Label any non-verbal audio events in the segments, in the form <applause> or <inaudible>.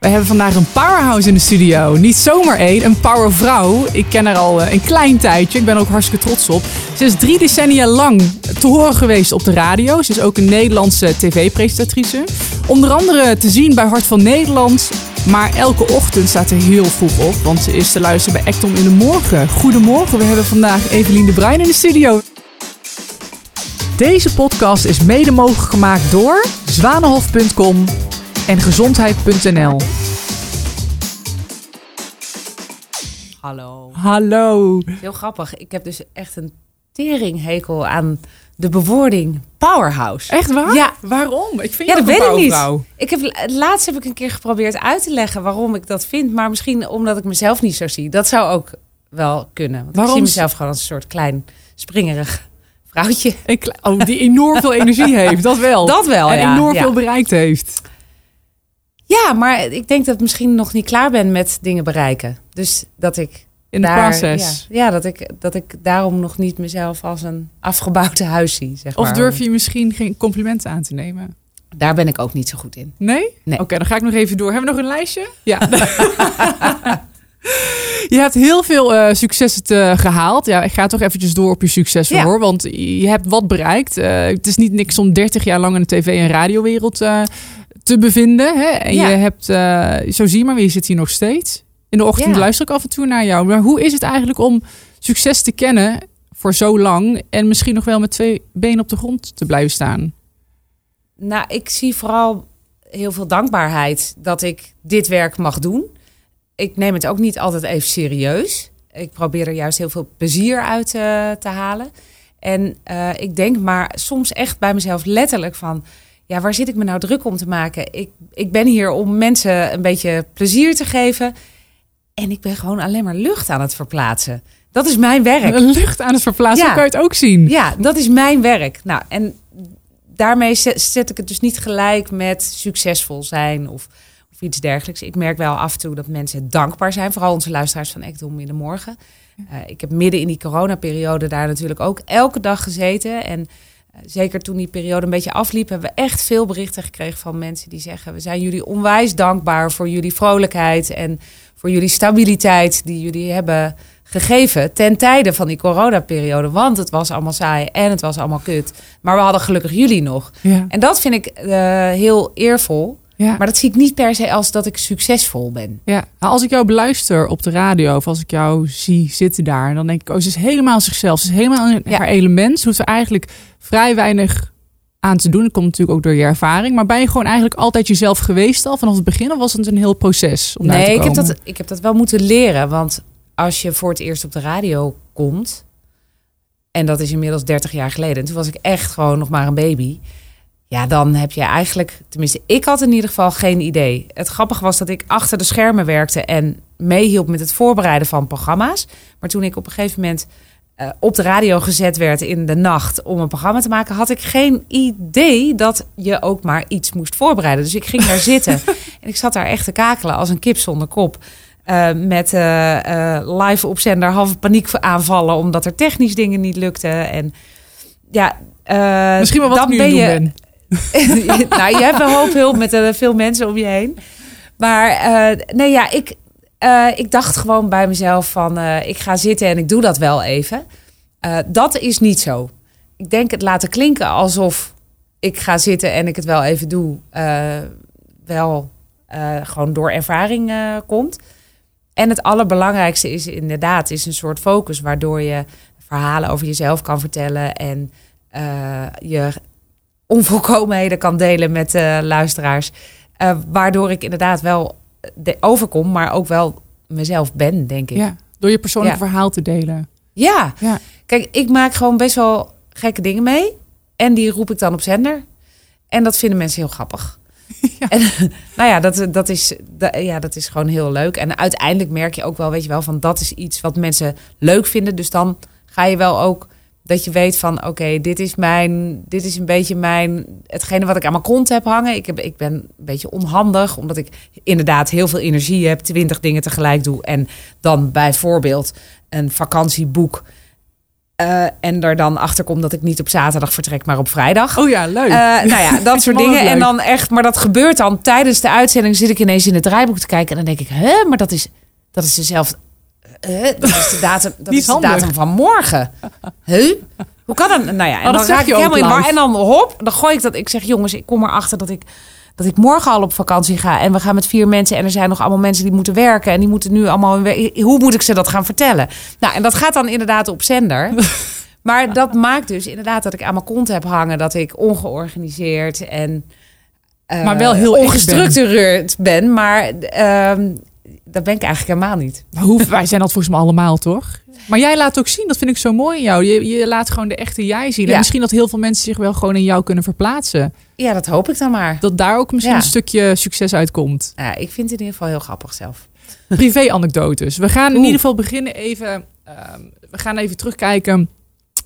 We hebben vandaag een powerhouse in de studio. Niet zomaar één, een powervrouw. Ik ken haar al eh, een klein tijdje. Ik ben er ook hartstikke trots op. Ze is drie decennia lang te horen geweest op de radio. Ze is ook een Nederlandse tv-presentatrice. Onder andere te zien bij Hart van Nederland. Maar elke ochtend staat er heel vroeg op, want ze is te luisteren bij Acton in de Morgen. Goedemorgen, we hebben vandaag Evelien de Bruin in de studio. Deze podcast is mede mogelijk gemaakt door zwanenhof.com en gezondheid.nl. Hallo. Hallo. Heel grappig. Ik heb dus echt een teringhekel aan de bewoording powerhouse. Echt waar? Ja. Waarom? Ik vind Ja, dat weet ik niet. Ik heb, laatst heb ik een keer geprobeerd uit te leggen waarom ik dat vind. Maar misschien omdat ik mezelf niet zo zie. Dat zou ook wel kunnen. Want Waarom ik zie mezelf gewoon als een soort klein springerig vrouwtje. Oh, die enorm veel energie <laughs> heeft, dat wel. Dat wel, En ja. enorm ja. veel bereikt heeft. Ja, maar ik denk dat ik misschien nog niet klaar ben met dingen bereiken. Dus dat ik In de daar, proces. Ja, ja, dat, ik, dat ik daarom nog niet mezelf als een afgebouwd huis zie. Zeg Of maar. durf je misschien geen complimenten aan te nemen? Daar ben ik ook niet zo goed in. Nee? Nee. Oké, dan ga ik nog even door. Hebben we nog een lijstje? Ja. <laughs> je hebt heel veel eh, successen te, gehaald. Ja, ik ga toch eventjes door op je successen Ja. hoor. Want je hebt wat bereikt. Eh, het is niet niks om 30 jaar lang in de tv- en radiowereld eh, te bevinden. Hè? En Ja. je hebt, eh, zo zie je maar, weer, je zit hier nog steeds. In de ochtend Ja. luister ik af en toe naar jou. Maar hoe is het eigenlijk om succes te kennen voor zo lang... en misschien nog wel met twee benen op de grond te blijven staan? Nou, ik zie vooral heel veel dankbaarheid dat ik dit werk mag doen. Ik neem het ook niet altijd even serieus. Ik probeer er juist heel veel plezier uit eh, te halen. En eh, ik denk maar soms echt bij mezelf letterlijk van... ja, waar zit ik me nou druk om te maken? Ik, ik ben hier om mensen een beetje plezier te geven. En ik ben gewoon alleen maar lucht aan het verplaatsen. Dat is mijn werk. Lucht aan het verplaatsen, Ja. kan je het ook zien. Ja, dat is mijn werk. Nou, en daarmee zet, ik het dus niet gelijk met succesvol zijn of, of iets dergelijks. Ik merk wel af en toe dat mensen dankbaar zijn. Vooral onze luisteraars van Ekdom in de Morgen. Eh, ik heb midden in die coronaperiode daar natuurlijk ook elke dag gezeten. En zeker toen die periode een beetje afliep, hebben we echt veel berichten gekregen van mensen die zeggen: We zijn jullie onwijs dankbaar voor jullie vrolijkheid en voor jullie stabiliteit die jullie hebben gegeven ten tijde van die coronaperiode. Want het was allemaal saai en het was allemaal kut. Maar we hadden gelukkig jullie nog. Ja. En dat vind ik eh, heel eervol. Ja. Maar dat zie ik niet per se als dat ik succesvol ben. Ja, nou, als ik jou beluister op de radio of als ik jou zie zitten daar, dan denk ik, oh, ze is helemaal zichzelf. Ze is helemaal in Ja. haar element. Ze hoeft er eigenlijk vrij weinig aan te doen. Dat komt natuurlijk ook door je ervaring. Maar ben je gewoon eigenlijk altijd jezelf geweest al vanaf het begin? Of was het een heel proces om Nee, ik heb, dat, ik heb dat wel moeten leren. Want als je voor het eerst op de radio komt... en dat is inmiddels 30 jaar geleden... en toen was ik echt gewoon nog maar een baby... ja, dan heb je eigenlijk... tenminste, ik had in ieder geval geen idee. Het grappige was dat ik achter de schermen werkte... en meehielp met het voorbereiden van programma's. Maar toen ik op een gegeven moment... eh, op de radio gezet werd in de nacht om een programma te maken, had ik geen idee dat je ook maar iets moest voorbereiden. Dus ik ging daar <laughs> zitten en ik zat daar echt te kakelen als een kip zonder kop. Eh, met eh, live opzender halve paniek aanvallen omdat er technisch dingen niet lukten. En ja, Misschien wel wat dan ik nu aan ben je, ben. <laughs> nou, je hebt een hoop hulp met eh, veel mensen om je heen. Maar eh, nee, ja, ik, eh, ik dacht gewoon bij mezelf van... ik ga zitten en ik doe dat wel even. Dat is niet zo. Ik denk het laten klinken alsof ik ga zitten en ik het wel even doe... wel gewoon door ervaring komt. En het allerbelangrijkste is inderdaad is een soort focus... waardoor je verhalen over jezelf kan vertellen... en je onvolkomenheden kan delen met eh, luisteraars. Eh, waardoor ik inderdaad wel de, overkom, maar ook wel mezelf ben, denk ik. Ja. Door je persoonlijke Ja. verhaal te delen. ja. Ja. Kijk, ik maak gewoon best wel gekke dingen mee. En die roep ik dan op zender. En dat vinden mensen heel grappig. <laughs> Ja. En, <laughs> nou ja dat, dat is, dat, ja, dat is gewoon heel leuk. En uiteindelijk merk je ook wel, weet je wel, van dat is iets wat mensen leuk vinden. Dus dan ga je wel ook dat je weet van, oké, dit is mijn, dit is een beetje mijn, hetgene wat ik aan mijn kont heb hangen. Ik, heb, ik ben een beetje onhandig, omdat ik inderdaad heel veel energie heb, twintig dingen tegelijk doe. En dan bijvoorbeeld een vakantieboek Eh, en er dan achter komt dat ik niet op zaterdag vertrek, maar op vrijdag. Oh ja, leuk. Uh, nou ja, dat soort <laughs> dingen. En dan echt, maar dat gebeurt dan tijdens de uitzending. Zit ik ineens in het draaiboek te kijken en dan denk ik, hè, maar dat is, dat is dezelfde. Uh, dat is de datum, dat is de datum van morgen. Huh? Hoe kan dat? Nou ja, en Oh, dat dan raak je ik helemaal in war. En dan hop, dan gooi ik dat. Ik zeg, jongens, ik kom erachter dat ik dat ik morgen al op vakantie ga en we gaan met vier mensen en er zijn nog allemaal mensen die moeten werken en die moeten nu allemaal hoe moet ik ze dat gaan vertellen? Nou, en dat gaat dan inderdaad op zender. <laughs> maar dat maakt dus inderdaad dat ik aan mijn kont heb hangen dat ik ongeorganiseerd en eh, Maar wel heel echt ongestructureerd ben, maar ehm, dat ben ik eigenlijk helemaal niet. Maar hoe, <laughs> wij zijn dat volgens mij allemaal, toch? Maar jij laat ook zien, dat vind ik zo mooi in jou. Je, je laat gewoon de echte jij zien. En misschien dat heel veel mensen zich wel gewoon in jou kunnen verplaatsen. Ja, dat hoop ik dan maar. Dat daar ook misschien Ja. een stukje succes uitkomt. Ja, ik vind het in ieder geval heel grappig zelf. Privé-anekdotes. We gaan in Oeh. ieder geval beginnen even... ehm, we gaan even terugkijken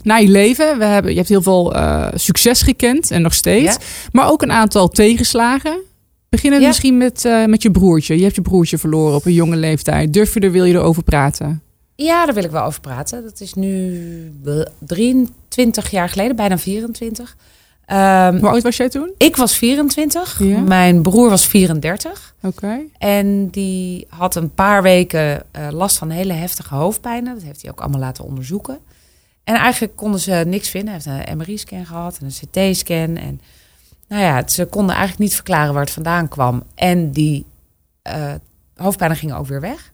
naar je leven. We hebben, je hebt heel veel eh, succes gekend en nog steeds. Ja. Maar ook een aantal tegenslagen. Beginnen Ja. misschien met, eh, met je broertje. Je hebt je broertje verloren op een jonge leeftijd. Durf je er, wil je erover praten? Ja, daar wil ik wel over praten. Dat is nu eh, 23 jaar geleden, bijna 24. Ehm, Hoe oud was jij toen? ik was 24, Ja. mijn broer was 34. Oké. En die had een paar weken eh, last van hele heftige hoofdpijnen. Dat heeft hij ook allemaal laten onderzoeken. En eigenlijk konden ze niks vinden. Hij heeft een MRI-scan gehad en een CT-scan. En nou ja, ze konden eigenlijk niet verklaren waar het vandaan kwam. En die eh, hoofdpijnen gingen ook weer weg.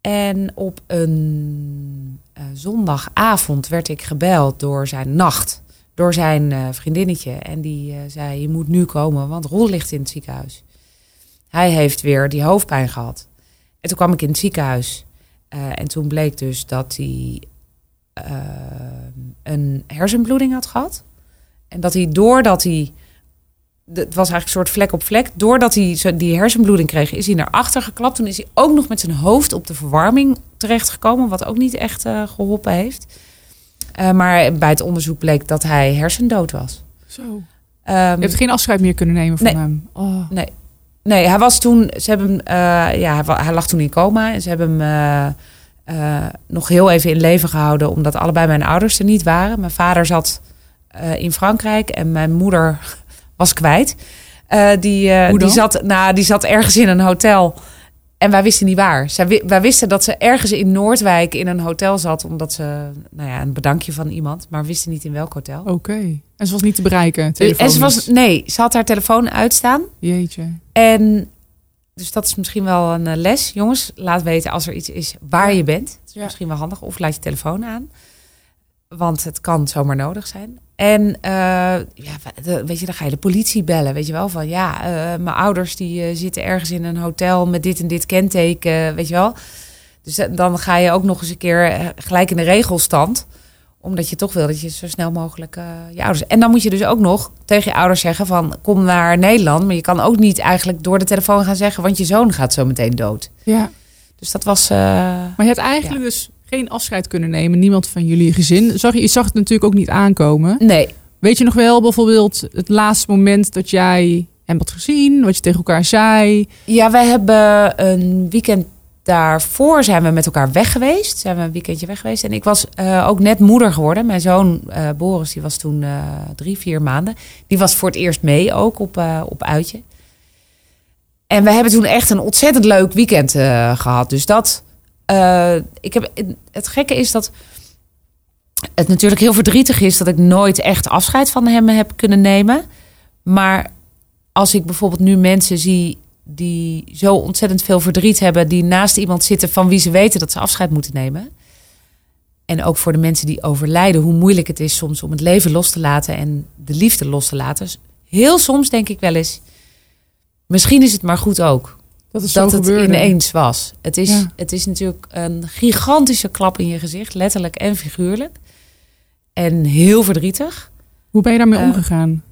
En op een eh, zondagavond werd ik gebeld door zijn nacht. Door zijn eh, vriendinnetje. En die zei, je moet nu komen, want Roel ligt in het ziekenhuis. Hij heeft weer die hoofdpijn gehad. En toen kwam ik in het ziekenhuis. En toen bleek dus dat hij een hersenbloeding had gehad. En dat hij doordat hij... Het was eigenlijk een soort vlek op vlek. Doordat hij die hersenbloeding kreeg, is hij naar achter geklapt. Toen is hij ook nog met zijn hoofd op de verwarming terechtgekomen. Wat ook niet echt eh, geholpen heeft. Eh, maar bij het onderzoek bleek dat hij hersendood was. Zo. Ehm, Je hebt geen afscheid meer kunnen nemen van Nee. hem. Oh. Nee, hij was toen. Ze hebben hem. eh, ja, hij, hij lag toen in coma. En ze hebben hem nog heel even in leven gehouden. Omdat allebei mijn ouders er niet waren. Mijn vader zat eh, in Frankrijk en mijn moeder was kwijt. Eh, die, eh, die, zat, nou, die zat ergens in een hotel. En wij wisten niet waar. Zij, wij wisten dat ze ergens in Noordwijk in een hotel zat. Omdat ze nou ja, een bedankje van iemand. Maar wisten niet in welk hotel. Oké. En ze was niet te bereiken. en ze was. Nee, ze had haar telefoon uitstaan. Jeetje. En dus dat is misschien wel een les. Jongens, laat weten als er iets is waar je bent. Dat is Ja. misschien wel handig. Of laat je telefoon aan. Want het kan zomaar nodig zijn. En eh, ja, weet je, dan ga je de politie bellen. Weet je wel, van ja, eh, mijn ouders die eh, zitten ergens in een hotel met dit en dit kenteken. Weet je wel. Dus dan ga je ook nog eens een keer gelijk in de regelstand omdat je toch wil dat je zo snel mogelijk je ouders. En dan moet je dus ook nog tegen je ouders zeggen van kom naar Nederland. Maar je kan ook niet eigenlijk door de telefoon gaan zeggen, want je zoon gaat zo meteen dood. Ja. Dus dat was. Maar je hebt eigenlijk dus geen afscheid kunnen nemen. Niemand van jullie gezin. Zag je, je zag het natuurlijk ook niet aankomen. nee, Weet je nog wel bijvoorbeeld het laatste moment dat jij hem had gezien? Wat je tegen elkaar zei? ja, wij hebben een weekend daarvoor zijn we met elkaar weg geweest. Zijn we een weekendje weg geweest. En ik was eh, ook net moeder geworden. Mijn zoon eh, Boris, die was toen eh, drie, vier maanden. Die was voor het eerst mee ook op, op uitje. En we hebben toen echt een ontzettend leuk weekend eh, gehad. Dus dat. Eh, ik heb, het gekke is dat het natuurlijk heel verdrietig is dat ik nooit echt afscheid van hem heb kunnen nemen. Maar als ik bijvoorbeeld nu mensen zie die zo ontzettend veel verdriet hebben, die naast iemand zitten van wie ze weten dat ze afscheid moeten nemen. En ook voor de mensen die overlijden, hoe moeilijk het is soms om het leven los te laten en de liefde los te laten. Heel soms denk ik wel eens, misschien is het maar goed ook Dat het dat zo het gebeurde. ineens was. Het is, Ja. het is natuurlijk een gigantische klap in je gezicht, letterlijk en figuurlijk. En heel verdrietig. Hoe ben je daarmee Eh, omgegaan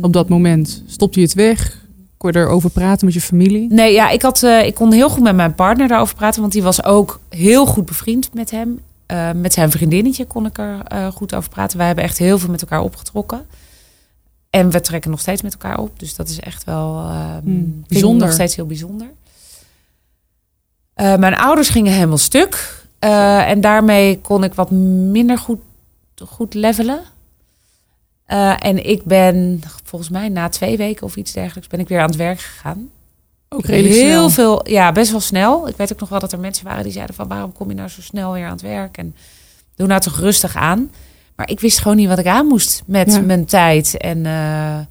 op dat moment? Stopte je het weg? Kon je erover praten met je familie? Nee, ja, ik, had, eh, ik kon heel goed met mijn partner daarover praten, want die was ook heel goed bevriend met hem. Eh, met zijn vriendinnetje kon ik er goed over praten. Wij hebben echt heel veel met elkaar opgetrokken. En we trekken nog steeds met elkaar op. Dus dat is echt wel eh, vind ik bijzonder. nog steeds heel bijzonder. Eh, mijn ouders gingen helemaal stuk. Eh, en daarmee kon ik wat minder goed, goed levelen. Eh, en ik ben volgens mij na twee weken of iets dergelijks ben ik weer aan het werk gegaan. Ook Heel snel. veel, ja, best wel snel. Ik weet ook nog wel dat er mensen waren die zeiden van waarom kom je nou zo snel weer aan het werk? En doe nou toch rustig aan. Maar ik wist gewoon niet wat ik aan moest met Ja. mijn tijd. En eh, eh,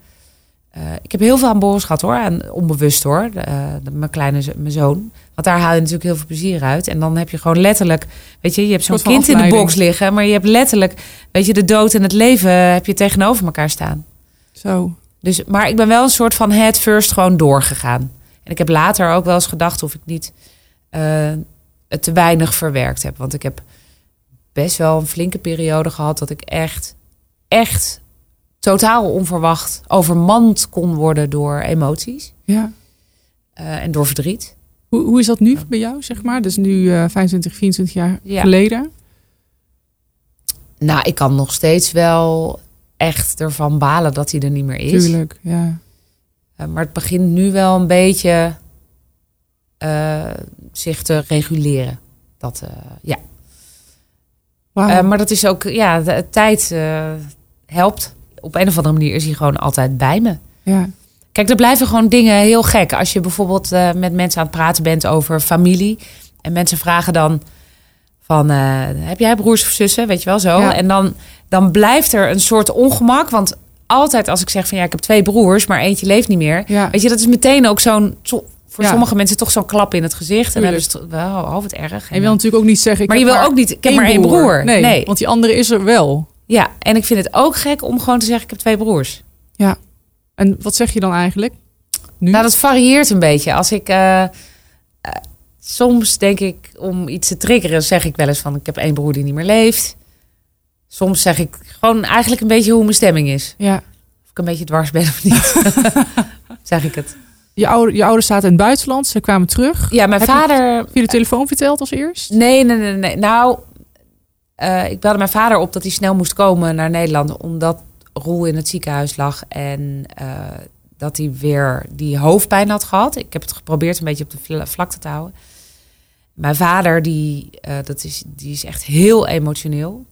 ik heb heel veel aan Boris gehad hoor. En onbewust hoor. De, eh, de- mijn kleine mijn zoon. Want daar haal je natuurlijk heel veel plezier uit. En dan heb je gewoon letterlijk, weet je, je hebt zo'n kind in de box liggen. Maar je hebt letterlijk, weet je, de dood en het leven heb je tegenover elkaar staan. Zo. Dus, maar ik ben wel een soort van head first gewoon doorgegaan. En ik heb later ook wel eens gedacht of ik niet het te weinig verwerkt heb. Want ik heb best wel een flinke periode gehad dat ik echt, echt totaal onverwacht overmand kon worden door emoties Ja. eh, en door verdriet. Hoe, hoe is dat nu bij jou, zeg maar? Dus nu eh 25, 24 jaar Ja. geleden. Nou, ik kan nog steeds wel echt ervan balen dat hij er niet meer is. Tuurlijk, ja. Eh, maar het begint nu wel een beetje eh, zich te reguleren. Dat, ja. Eh, maar dat is ook, ja, de, tijd eh, helpt. Op een of andere manier is hij gewoon altijd bij me. ja. Kijk, er blijven gewoon dingen heel gek. Als je bijvoorbeeld eh, met mensen aan het praten bent over familie. En mensen vragen dan van, heb jij broers of zussen? Weet je wel zo. Ja. En dan, dan blijft er een soort ongemak. Want altijd als ik zeg van, ja, ik heb twee broers, maar eentje leeft niet meer. Ja. Weet je, dat is meteen ook zo'n, zo- voor Ja. sommige mensen toch zo'n klap in het gezicht. En dan is het wel, oh, wat erg. En je wil natuurlijk ook niet zeggen... Ik maar je wil ook niet, ik heb maar één broer. Nee, nee. want die andere is er wel. Ja, en ik vind het ook gek om gewoon te zeggen, ik heb twee broers. En wat zeg je dan eigenlijk? Nu? Nou, dat varieert een beetje. Als ik eh, eh, soms denk ik om iets te triggeren, zeg ik wel eens van ik heb één broer die niet meer leeft. Soms zeg ik gewoon eigenlijk een beetje hoe mijn stemming is. Ja. Of ik een beetje dwars ben of niet. <laughs> zeg ik het. Je, ouder, je ouders zaten in het buitenland. Ze kwamen terug. Ja, mijn Heb je- vader. Via de telefoon verteld als eerst? Nee, nee, nee, nee. Nou, eh, ik belde mijn vader op dat hij snel moest komen naar Nederland, omdat Roel in het ziekenhuis lag en eh, dat hij weer die hoofdpijn had gehad. Ik heb het geprobeerd een beetje op de vla- vlakte te houden. Mijn vader, die, eh, dat is, die is echt heel emotioneel.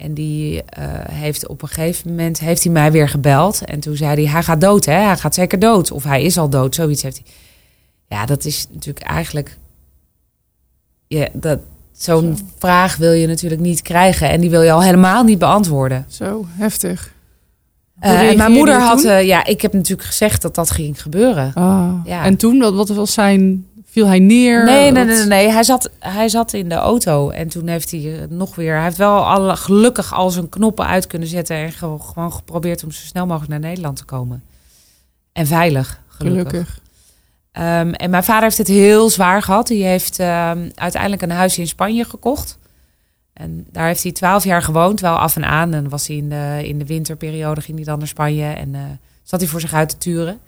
En die eh, heeft op een gegeven moment heeft hij mij weer gebeld. En toen zei hij, hij gaat dood hè, hij gaat zeker dood. Of hij is al dood, zoiets heeft hij. Ja, dat is natuurlijk eigenlijk... Ja, dat, zo'n vraag wil je natuurlijk niet krijgen. En die wil je al helemaal niet beantwoorden. Zo, heftig. Eh, en mijn moeder had... eh, ja, ik heb natuurlijk gezegd dat dat ging gebeuren. Ah. Ja. En toen, wat, wat was zijn... Viel hij neer? Nee, nee, nee, nee. Hij, zat, hij zat in de auto en toen heeft hij eh, nog weer... Hij heeft wel alle, gelukkig al zijn knoppen uit kunnen zetten... en ge- gewoon geprobeerd om zo snel mogelijk naar Nederland te komen. En veilig, gelukkig. Gelukkig. Ehm, en mijn vader heeft het heel zwaar gehad. Die heeft ehm, uiteindelijk een huis in Spanje gekocht. En daar heeft hij twaalf jaar gewoond, wel af en aan. En was hij in de, in de winterperiode, ging hij dan naar Spanje en eh, zat hij voor zich uit te turen.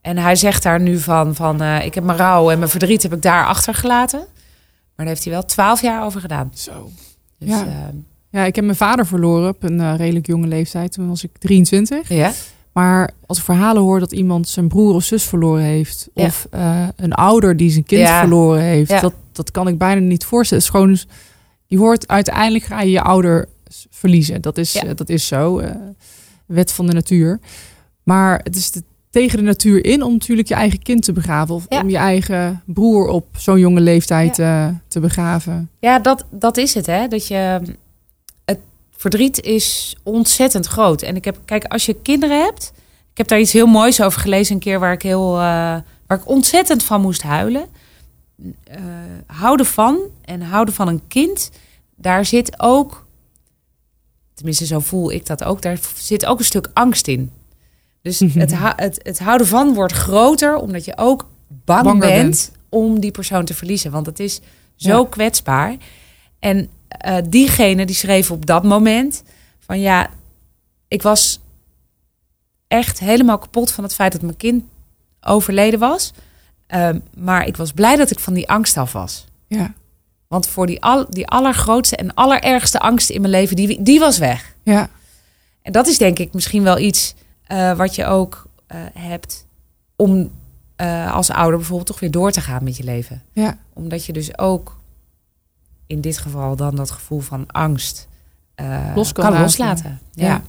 En hij zegt daar nu van, van eh, ik heb mijn rouw en mijn verdriet heb ik daar achtergelaten. Maar daar heeft hij wel twaalf jaar over gedaan. Zo. Dus, Ja. ehm, Ja, ik heb mijn vader verloren op een eh, redelijk jonge leeftijd. Toen was ik 23. ja. Maar als ik verhalen hoor dat iemand zijn broer of zus verloren heeft... Ja. of eh, een ouder die zijn kind Ja. verloren heeft... Ja. Dat, dat kan ik bijna niet voorstellen. Het is gewoon... Je hoort uiteindelijk ga je je ouder verliezen. Dat is, Ja. dat is zo. eh, wet van de natuur. Maar het is de, tegen de natuur in om natuurlijk je eigen kind te begraven. Of Ja. om je eigen broer op zo'n jonge leeftijd eh, te begraven. Ja, dat, dat is het, hè. Dat je... Het verdriet is ontzettend groot. En ik heb... Kijk, als je kinderen hebt... Ik heb daar iets heel moois over gelezen een keer... waar ik, heel, eh, waar ik ontzettend van moest huilen. Eh, houden van en houden van een kind... daar zit ook... Tenminste, zo voel ik dat ook. Daar zit ook een stuk angst in. Dus het, het, het houden van wordt groter... omdat je ook bang bent, bent. om die persoon te verliezen. Want het is zo Ja. kwetsbaar. En eh, diegene die schreef op dat moment van ja, ik was echt helemaal kapot van het feit dat mijn kind overleden was. Ehm, maar ik was blij dat ik van die angst af was. Ja, Want voor die, al, die allergrootste en allerergste angst in mijn leven, die, die was weg. ja, En dat is denk ik misschien wel iets eh, wat je ook eh, hebt om eh, als ouder bijvoorbeeld toch weer door te gaan met je leven ja. omdat je dus ook in dit geval dan dat gevoel van angst Los kan kan, laten. loslaten. Ja. Ja.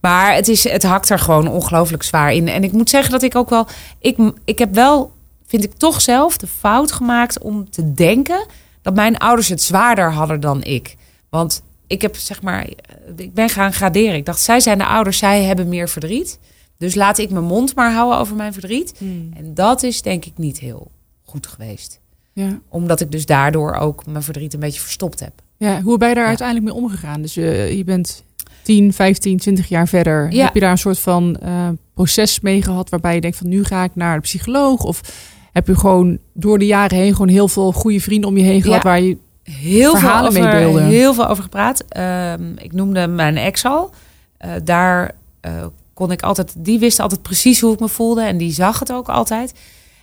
Maar het, is, het hakt er gewoon ongelooflijk zwaar in. En ik moet zeggen dat ik ook wel. Ik, ik heb wel, vind ik toch zelf, de fout gemaakt om te denken dat mijn ouders het zwaarder hadden dan ik. Want ik heb zeg maar, ik ben gaan graderen. Ik dacht, zij zijn de ouders, zij hebben meer verdriet. Dus laat ik mijn mond maar houden over mijn verdriet. En dat is denk ik niet heel goed geweest. Ja. Omdat ik dus daardoor ook mijn verdriet een beetje verstopt heb. Ja, hoe ben je daar Ja. uiteindelijk mee omgegaan? Dus je, je bent 10, 15, 20 jaar verder. Ja. Heb je daar een soort van eh, proces mee gehad waarbij je denkt van nu ga ik naar de psycholoog? Of heb je gewoon door de jaren heen gewoon heel veel goede vrienden om je heen gehad waar je... heel veel, over, heel veel over gepraat. Ehm, ik noemde mijn ex al. Eh, daar eh, kon ik altijd, die wist altijd precies hoe ik me voelde en die zag het ook altijd.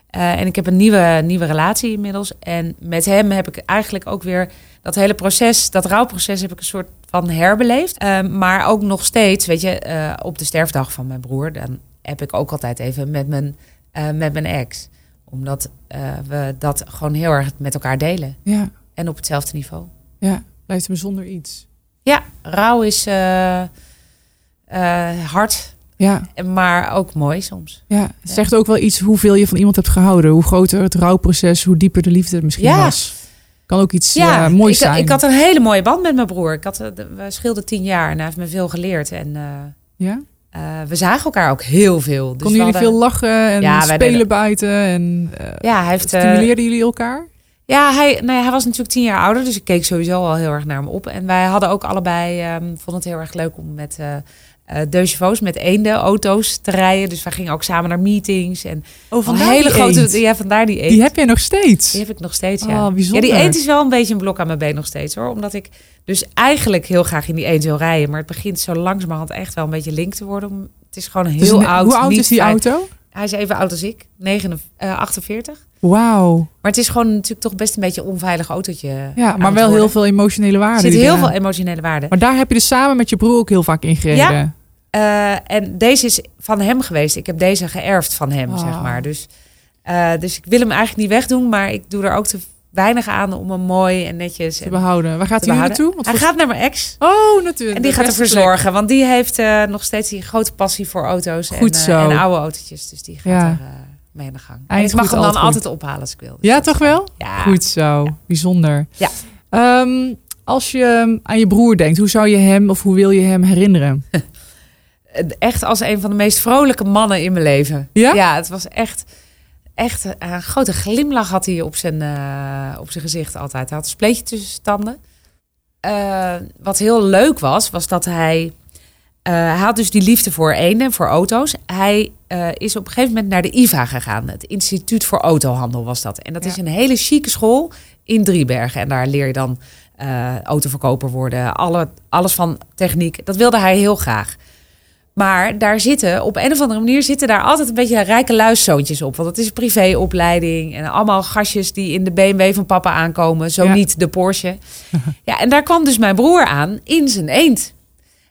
Eh, en ik heb een nieuwe, nieuwe relatie inmiddels. En met hem heb ik eigenlijk ook weer dat hele proces, dat rouwproces, heb ik een soort van herbeleefd. Ehm, maar ook nog steeds, weet je, op de sterfdag van mijn broer, dan heb ik ook altijd even met mijn, met mijn ex. Omdat we dat gewoon heel erg met elkaar delen. Ja, En op hetzelfde niveau. ja, blijft me zonder iets. Ja, rouw is eh, eh, hard, Ja, maar ook mooi soms. ja. Het zegt ook wel iets hoeveel je van iemand hebt gehouden. Hoe groter het rouwproces, hoe dieper de liefde misschien Ja. was. Kan ook iets Ja, eh, moois ik, zijn. ik had een hele mooie band met mijn broer. Ik had, we scheelden tien jaar en hij heeft me veel geleerd. En ja? we zagen elkaar ook heel veel. Dus Konden jullie hadden- veel lachen en Ja, spelen buiten? En Ja, hij heeft... stimuleerden jullie elkaar? Ja, hij, nee, hij was natuurlijk tien jaar ouder, dus ik keek sowieso al heel erg naar hem op. En wij hadden ook allebei, ehm vonden het heel erg leuk om met eh eh chevaux, met eenden, auto's te rijden. Dus wij gingen ook samen naar meetings. En Oh, een hele grote, ja, vandaar die eend. Die heb je nog steeds. Die heb ik nog steeds, Oh, ja. bijzonder. Ja, die eend is wel een beetje een blok aan mijn been nog steeds, hoor. Omdat ik dus eigenlijk heel graag in die eend wil rijden. Maar het begint zo langzamerhand echt wel een beetje link te worden. Het is gewoon Dus heel oud. Hoe oud is die auto? Hij is even oud als ik. 9, eh, 48. Wauw. Maar het is gewoon natuurlijk toch best een beetje een onveilig autootje. Ja, maar wel heel veel emotionele waarde. Er zit heel veel emotionele waarde. Maar daar heb je dus samen met je broer ook heel vaak in gereden. Ja. Eh, en deze is van hem geweest. Ik heb deze geërfd van hem, Oh. zeg maar. Dus, eh, dus ik wil hem eigenlijk niet wegdoen, maar ik doe er ook te weinig aan om hem mooi en netjes Te en behouden. Waar gaat hij naartoe? Wat Hij voor- gaat naar mijn ex. Oh, natuurlijk. En die gaat beste ervoor plek. zorgen. Want die heeft eh, nog steeds die grote passie voor auto's en, Goed eh, zo. en oude autootjes. Dus die gaat Ja. er mee aan de gang. En ik mag hem dan altijd ophalen als ik wil. Dus Ja, toch wel? Ja. Goed zo. Bijzonder. Ja. Ehm, als je aan je broer denkt, hoe zou je hem of hoe wil je hem herinneren? <laughs> Echt als een van de meest vrolijke mannen in mijn leven. Ja? Ja, het was echt... Echt een grote glimlach had hij op zijn, eh, op zijn gezicht altijd. Hij had een spleetje tussen tanden. Eh, wat heel leuk was, was dat hij... eh, hij had dus die liefde voor eenden, voor auto's. Hij eh, is op een gegeven moment naar de IVA gegaan. Het Instituut voor Autohandel was dat. En dat Ja. is een hele chique school in Driebergen. En daar leer je dan eh, autoverkoper worden. Alle, alles van techniek. Dat wilde hij heel graag. Maar daar zitten, op een of andere manier zitten daar altijd een beetje rijke luiszoontjes op. Want het is een privéopleiding en allemaal gastjes die in de BMW van papa aankomen. Zo Ja. niet de Porsche. <laughs> ja, en daar kwam dus mijn broer aan in zijn eend.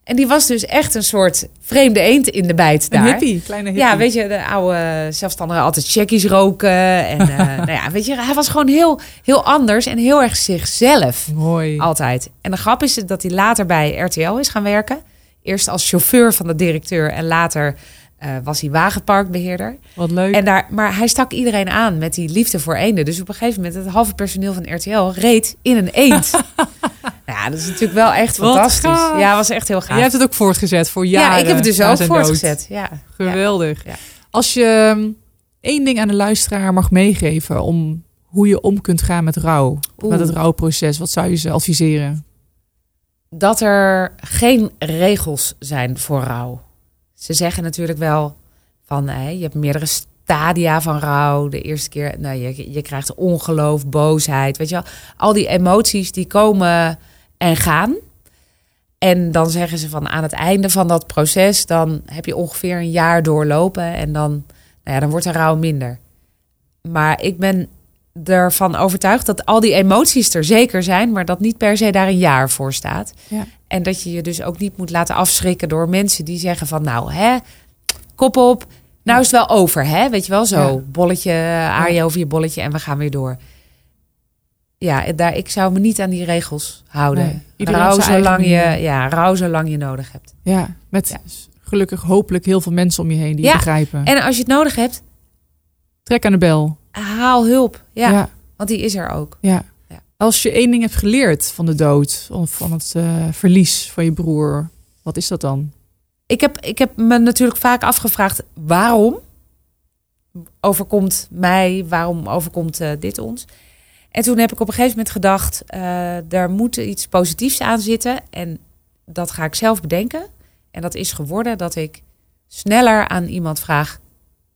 En die was dus echt een soort vreemde eend in de bijt Een daar. hippie, kleine hippie. Ja, weet je, de oude zelfstandigen altijd checkies roken. En eh, <laughs> nou ja, weet je, hij was gewoon heel, heel anders en heel erg zichzelf. Mooi. Altijd. En de grap is dat hij later bij RTL is gaan werken. Eerst als chauffeur van de directeur en later eh, was hij wagenparkbeheerder. Wat leuk. En daar, maar hij stak iedereen aan met die liefde voor eenden. Dus op een gegeven moment, het halve personeel van RTL reed in een eend. <laughs> ja, dat is natuurlijk wel echt Wat fantastisch. gaaf. Ja, was echt heel gaaf. Jij hebt het ook voortgezet voor jaren. ja, ik heb het dus ook voortgezet. Ja. Geweldig. Ja. Als je um, één ding aan de luisteraar mag meegeven om hoe je om kunt gaan met rouw, Oeh. met het rouwproces, wat zou je ze adviseren? dat er geen regels zijn voor rouw. Ze zeggen natuurlijk wel van hè, je hebt meerdere stadia van rouw. De eerste keer, nou, je, je krijgt ongeloof, boosheid, weet je wel. Al die emoties die komen en gaan. En dan zeggen ze van aan het einde van dat proces, dan heb je ongeveer een jaar doorlopen en dan, nou ja, dan wordt de rouw minder. Maar ik ben ervan overtuigd dat al die emoties er zeker zijn, maar dat niet per se daar een jaar voor staat. Ja. En dat je je dus ook niet moet laten afschrikken door mensen die zeggen van nou hè, kop op, nou is het wel over hè, weet je wel zo, Ja. bolletje, aar je over je bolletje en we gaan weer door. Ja, daar, ik zou me niet aan die regels houden. Nee, iedereen rouw, zolang je, manier. ja, rouw zolang je nodig hebt. Ja, met Ja. gelukkig hopelijk heel veel mensen om je heen die Ja, je begrijpen. En als je het nodig hebt, Trek aan de bel. haal hulp. Ja, ja. want die is er ook. Ja. Ja. Als je één ding hebt geleerd van de dood of van het eh, verlies van je broer, wat is dat dan? Ik heb, ik heb me natuurlijk vaak afgevraagd waarom overkomt mij, waarom overkomt eh, dit ons? En toen heb ik op een gegeven moment gedacht, eh daar moet iets positiefs aan zitten. En dat ga ik zelf bedenken. En dat is geworden dat ik sneller aan iemand vraag,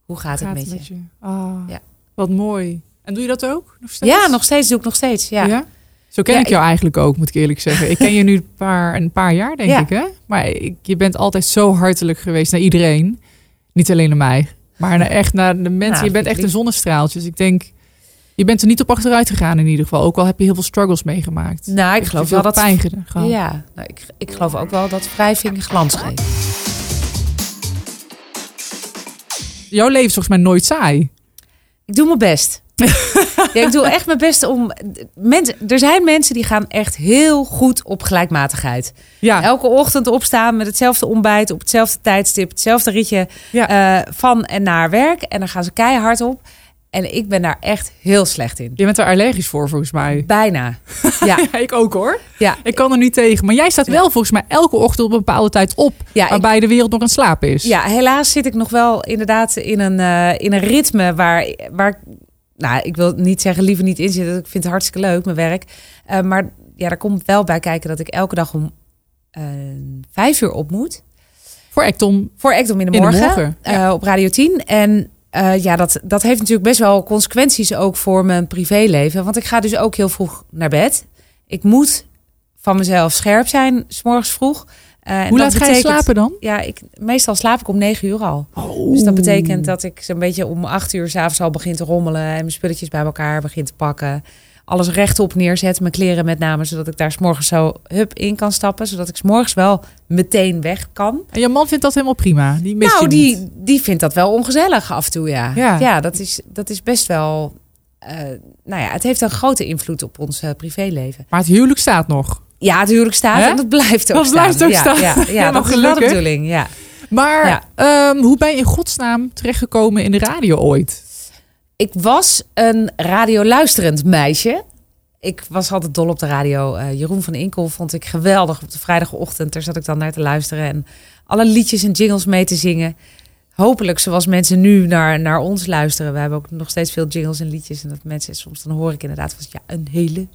hoe gaat, het met je? Ah, Ja. Wat mooi. En doe je dat ook nog steeds? Ja, nog steeds doe ik nog steeds. Ja. Zo ken Ja, ik jou eigenlijk ook, moet ik eerlijk zeggen. Ik ken je nu een paar, een paar jaar, denk Ja. ik. Hè? Maar ik, je bent altijd zo hartelijk geweest naar iedereen. Niet alleen naar mij, maar naar, echt naar de mensen. Nou, je bent echt een zonnestraaltje. Dus ik denk, je bent er niet op achteruit gegaan in ieder geval. Ook al heb je heel veel struggles meegemaakt. Nou, ik geloof wel dat... pijn gehad. Ja, nou, ik, ik geloof ook wel dat wrijving glans geeft. Jouw leven is volgens mij nooit saai. Ik doe mijn best. <laughs> ja, ik doe echt mijn best om. Mensen, er zijn mensen die gaan echt heel goed op gelijkmatigheid. Ja, Elke ochtend opstaan met hetzelfde ontbijt, op hetzelfde tijdstip, hetzelfde ritje Ja. eh, van en naar werk. En dan gaan ze keihard op. En ik ben daar echt heel slecht in. je bent er allergisch voor volgens mij. Bijna. <laughs> Ja, Ja, ik ook hoor. ja. Ik kan er niet tegen. Maar jij staat wel volgens mij elke ochtend op een bepaalde tijd op. Ja, ik- waarbij de wereld nog aan het slapen is. Ja, helaas zit ik nog wel inderdaad in een, eh, in een ritme waar, waar nou, ik wil niet zeggen liever niet in zitten. Ik vind het hartstikke leuk, mijn werk. Eh, maar ja, daar komt wel bij kijken dat ik elke dag om eh, vijf uur op moet. Voor Ectom. Voor Ectom in de In de morgen, morgen, op Radio 10. En eh, ja, dat, dat heeft natuurlijk best wel consequenties ook voor mijn privéleven. Want ik ga dus ook heel vroeg naar bed. Ik moet van mezelf scherp zijn, s morgens vroeg. Eh, Hoe laat ga je slapen dan? Ja, ik, meestal slaap ik om negen uur al. Dus dat betekent dat ik zo'n beetje om acht uur s'avonds al begin te rommelen. En mijn spulletjes bij elkaar begin te pakken. Alles rechtop neerzet, mijn kleren met name. Zodat ik daar s'morgens zo hup in kan stappen. Zodat ik s'morgens wel meteen weg kan. En je man vindt dat helemaal prima. Die mist nou, die, niet. die vindt dat wel ongezellig af en toe, ja. Ja. dat, is, dat is best wel... eh, nou ja, het heeft een grote invloed op ons eh, privéleven. Maar het huwelijk staat nog. Ja, het huwelijk staat en dat blijft ook Dat staan. blijft ook ja, staan. Ja, ja, <laughs> Helemaal dat is wel de gelukkig. bedoeling, ja. Maar Ja. ehm, hoe ben je in godsnaam terechtgekomen in de radio ooit? Ik was een radioluisterend meisje. Ik was altijd dol op de radio. Eh, Jeroen van Inkel vond ik geweldig op de vrijdagochtend. Daar zat ik dan naar te luisteren en alle liedjes en jingles mee te zingen. Hopelijk zoals mensen nu naar, naar ons luisteren. We hebben ook nog steeds veel jingles en liedjes. En dat mensen soms dan hoor ik inderdaad van ja, een hele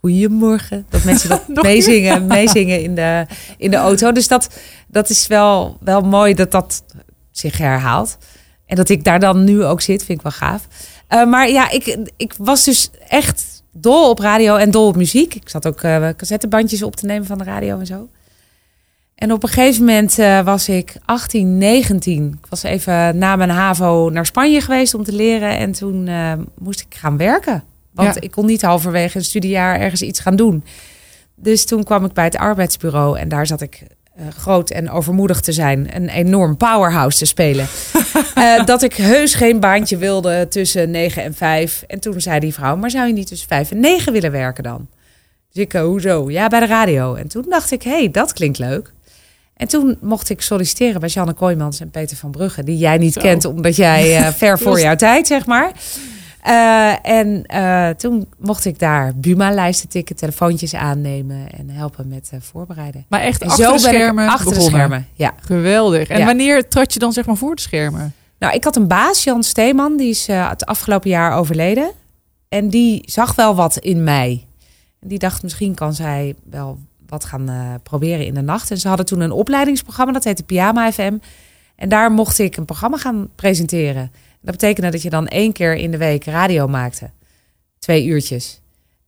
goede morgen. Dat mensen dat <laughs> meezingen, meezingen in de, in de auto. Dus dat, dat is wel, wel mooi dat dat zich herhaalt. En dat ik daar dan nu ook zit, vind ik wel gaaf. Eh, maar ja, ik, ik was dus echt dol op radio en dol op muziek. Ik zat ook eh cassettebandjes op te nemen van de radio en zo. En op een gegeven moment eh, was ik 18, 19. Ik was even na mijn HAVO naar Spanje geweest om te leren. En toen moest ik gaan werken. Want Ja. ik kon niet halverwege een studiejaar ergens iets gaan doen. Dus toen kwam ik bij het arbeidsbureau. En daar zat ik eh, groot en overmoedig te zijn. Een enorm powerhouse te spelen. <laughs> Eh, dat ik heus geen baantje wilde tussen 9 en 5. En toen zei die vrouw, maar zou je niet tussen 5 en 9 willen werken dan? Dus ik, eh, hoezo? Ja, bij de radio. En toen dacht ik, hé, hey, dat klinkt leuk. En toen mocht ik solliciteren bij Janne Kooijmans en Peter van Brugge. Die jij niet Zo. kent, omdat jij ver <laughs> voor jouw tijd, zeg maar. Eh, en eh, toen mocht ik daar Buma-lijsten tikken, telefoontjes aannemen en helpen met eh, voorbereiden. Maar echt En achter de schermen achter de schermen, ja. Geweldig. En Ja. wanneer trad je dan zeg maar voor de schermen? Nou, ik had een baas, Jan Steeman, die is het afgelopen jaar overleden. En die zag wel wat in mij. En die dacht, misschien kan zij wel wat gaan proberen in de nacht. En ze hadden toen een opleidingsprogramma, dat heette Pyjama FM. En daar mocht ik een programma gaan presenteren. Dat betekende dat je dan één keer in de week radio maakte. Twee uurtjes.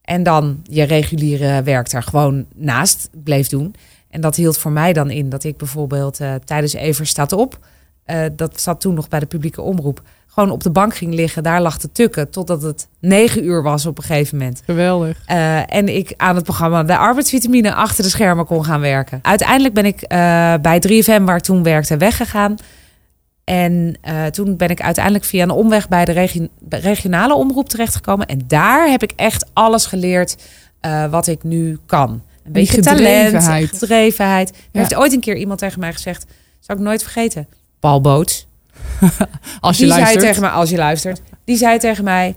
En dan je reguliere werk daar gewoon naast bleef doen. En dat hield voor mij dan in dat ik bijvoorbeeld eh, tijdens Ever staat op... eh, dat zat toen nog bij de publieke omroep... gewoon op de bank ging liggen, daar lag te tukken... totdat het negen uur was op een gegeven moment. Geweldig. Eh, en ik aan het programma De Arbeidsvitamine achter de schermen kon gaan werken. Uiteindelijk ben ik bij 3FM, waar ik toen werkte, weggegaan. En eh, toen ben ik uiteindelijk via een omweg bij de regi- regionale omroep terechtgekomen. En daar heb ik echt alles geleerd eh, wat ik nu kan. Een beetje talent, gedrevenheid. gedrevenheid. Er Ja. heeft ooit een keer iemand tegen mij gezegd, zou ik nooit vergeten. Paul Boots. <laughs> Als je die luistert. zei tegen mij, als je luistert, die zei tegen mij: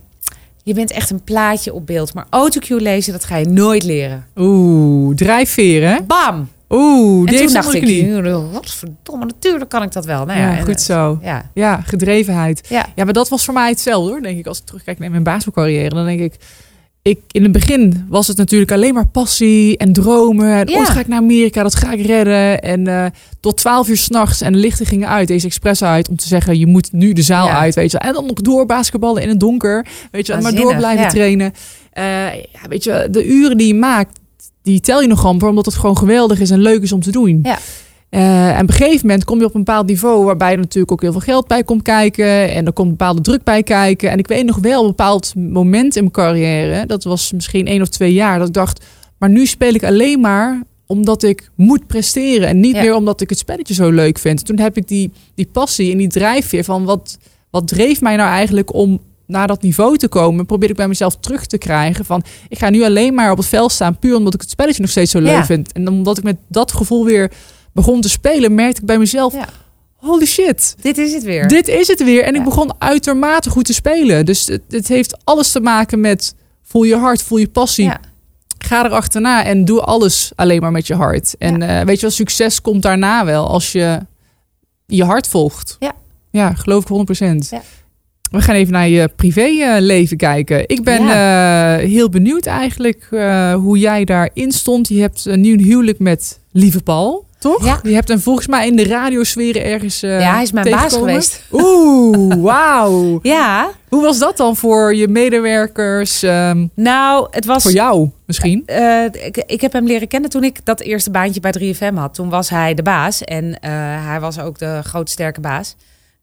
Je bent echt een plaatje op beeld, maar autocue lezen, dat ga je nooit leren. Oeh, drijfveer hè? Bam! Oeh, En toen dacht ik: niet. Wat verdomme, natuurlijk kan ik dat wel. Nou Ja, ja, goed eh, zo. Ja, Ja, gedrevenheid. ja. Ja, maar dat was voor mij hetzelfde hoor. Denk ik, als ik terugkijk naar mijn basketbalcarrière, dan denk ik, ik in het begin was het natuurlijk alleen maar passie en dromen. En Ja. ooit ga ik naar Amerika, dat ga ik redden. En eh, tot twaalf uur s'nachts en de lichten gingen uit, deze expres uit, om te zeggen, je moet nu de zaal uit, weet je. En dan nog door basketballen in het donker, weet je, maar door blijven trainen. Eh, ja, weet je, de uren die je maakt, die tel je nog amper, omdat het gewoon geweldig is en leuk is om te doen. Ja. Eh, en op een gegeven moment kom je op een bepaald niveau waarbij er natuurlijk ook heel veel geld bij komt kijken. En er komt een bepaalde druk bij kijken. En ik weet nog wel een bepaald moment in mijn carrière, dat was misschien één of twee jaar, dat ik dacht, maar nu speel ik alleen maar omdat ik moet presteren en niet Ja. meer omdat ik het spelletje zo leuk vind. Toen heb ik die, die passie en die drijfveer van wat, wat dreef mij nou eigenlijk om naar dat niveau te komen, probeer ik bij mezelf terug te krijgen van ik ga nu alleen maar op het veld staan puur omdat ik het spelletje nog steeds zo leuk Ja. vind. En omdat ik met dat gevoel weer begon te spelen, merkte ik bij mezelf, Ja. holy shit, Dit is het weer. dit is het weer. En ik begon uitermate goed te spelen. Dus het, het heeft alles te maken met voel je hart, voel je passie. Ga er achterna en doe alles alleen maar met je hart. En eh, weet je wel, succes komt daarna wel als je je hart volgt. Ja. Ja, geloof ik 100%. Ja. We gaan even naar je privéleven kijken. Ik ben eh, heel benieuwd eigenlijk eh, hoe jij daarin stond. Je hebt een nieuw huwelijk met Lieve Paul, toch? Ja. Je hebt hem volgens mij in de radiosfeer ergens eh ja, hij is mijn baas geweest. Oeh, <laughs> wauw. Ja, Hoe was dat dan voor je medewerkers? ehm, nou, het was. voor jou misschien? Eh, ik, ik heb hem leren kennen toen ik dat eerste baantje bij 3FM had. Toen was hij de baas en eh, hij was ook de grote sterke baas.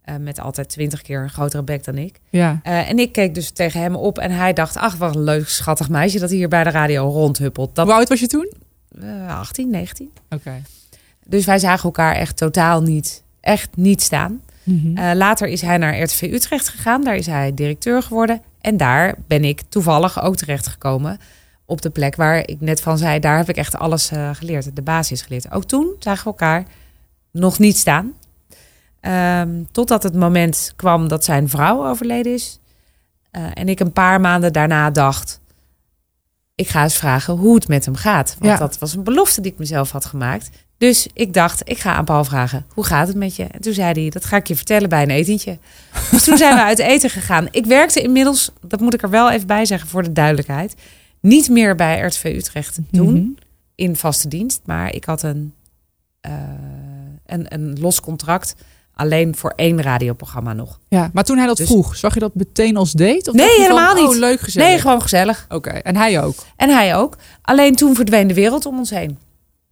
Eh, met altijd twintig keer een grotere bek dan ik. Ja. Eh, en ik keek dus tegen hem op en hij dacht... ach, wat een leuk schattig meisje dat hier bij de radio rondhuppelt. Dat, Hoe oud was je toen? eh, 18, 19. Oké. Dus wij zagen elkaar echt totaal niet, echt niet staan. Mhm. Eh, later is hij naar RTV Utrecht gegaan. Daar is hij directeur geworden. En daar ben ik toevallig ook terechtgekomen. Op de plek waar ik net van zei, daar heb ik echt alles geleerd. De basis geleerd. Ook toen zagen we elkaar nog niet staan. Ehm, totdat het moment kwam dat zijn vrouw overleden is. Eh, en ik een paar maanden daarna dacht... ik ga eens vragen hoe het met hem gaat. Want Ja. dat was een belofte die ik mezelf had gemaakt. Dus ik dacht, ik ga aan Paul vragen, hoe gaat het met je? En toen zei hij, dat ga ik je vertellen bij een etentje. <laughs> Dus toen zijn we uit eten gegaan. Ik werkte inmiddels, dat moet ik er wel even bij zeggen voor de duidelijkheid... niet meer bij RTV Utrecht toen Mhm. in vaste dienst. Maar ik had een, eh, een, een los contract alleen voor één radioprogramma nog. Ja, maar toen hij dat Dus- vroeg, zag je dat meteen als date? Of Nee, je van, helemaal niet. Oh, leuk gezellig. Nee, gewoon gezellig. Oké, en hij ook. En hij ook. Alleen toen verdween de wereld om ons heen.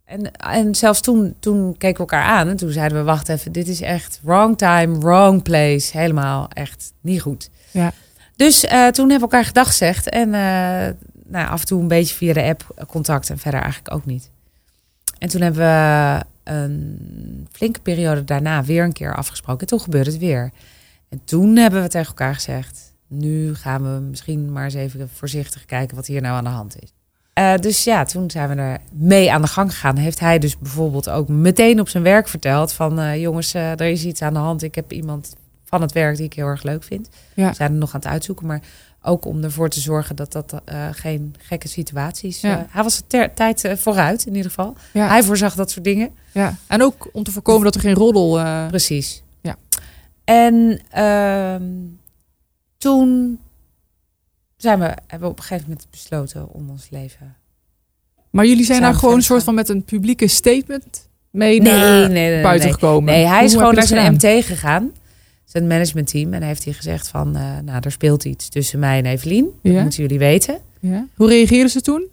En, en zelfs toen, toen keken we elkaar aan en toen zeiden we: Wacht even, dit is echt wrong time, wrong place. Helemaal echt niet goed. Ja. Dus eh, toen hebben we elkaar gedag gezegd. En eh, nou, af en toe een beetje via de app contact en verder eigenlijk ook niet. En toen hebben we een flinke periode daarna weer een keer afgesproken. En toen gebeurde het weer. En toen hebben we tegen elkaar gezegd: Nu gaan we misschien maar eens even voorzichtig kijken wat hier nou aan de hand is. Eh, dus ja, toen zijn we er mee aan de gang gegaan. Heeft hij dus bijvoorbeeld ook meteen op zijn werk verteld van eh, jongens, eh, er is iets aan de hand. Ik heb iemand van het werk die ik heel erg leuk vind. Ja. We zijn er nog aan het uitzoeken, maar ook om ervoor te zorgen dat dat eh, geen gekke situaties. Ja. eh, hij was ter tijd eh, vooruit in ieder geval. Ja. Hij voorzag dat soort dingen. ja. En ook om te voorkomen dat er geen roddel... Precies. Ja. En ehm, toen zijn we, hebben we op een gegeven moment besloten om ons leven. Maar jullie zijn daar gewoon een soort van met een publieke statement mee Nee, naar nee, nee, buiten gekomen. Nee, hij is Hoe gewoon naar zijn gedaan? MT gegaan. Zijn managementteam. En heeft hij gezegd van, eh, nou, er speelt iets tussen mij en Evelien. Dat Ja. moeten jullie weten. Ja. Hoe reageerden ze toen?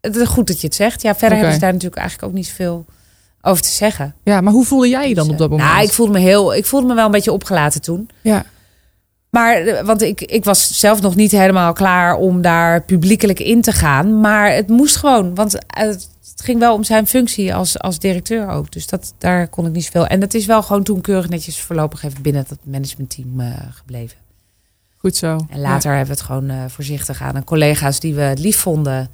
Het is goed dat je het zegt. Ja, verder hebben ze daar natuurlijk eigenlijk ook niet zoveel over te zeggen. Ja, maar hoe voelde jij je dan Dus, op dat eh, moment? Nou, ik voelde me heel, ik voelde me wel een beetje opgelaten toen. Ja. Maar, eh, want ik, ik was zelf nog niet helemaal klaar om daar publiekelijk in te gaan. Maar het moest gewoon. Want het het ging wel om zijn functie als, als directeur ook. Dus dat, daar kon ik niet zoveel. En dat is wel gewoon toen keurig netjes voorlopig even binnen dat managementteam uh, gebleven. Goed zo. En later hebben we het gewoon uh, voorzichtig aan. En collega's die we het lief vonden, uh,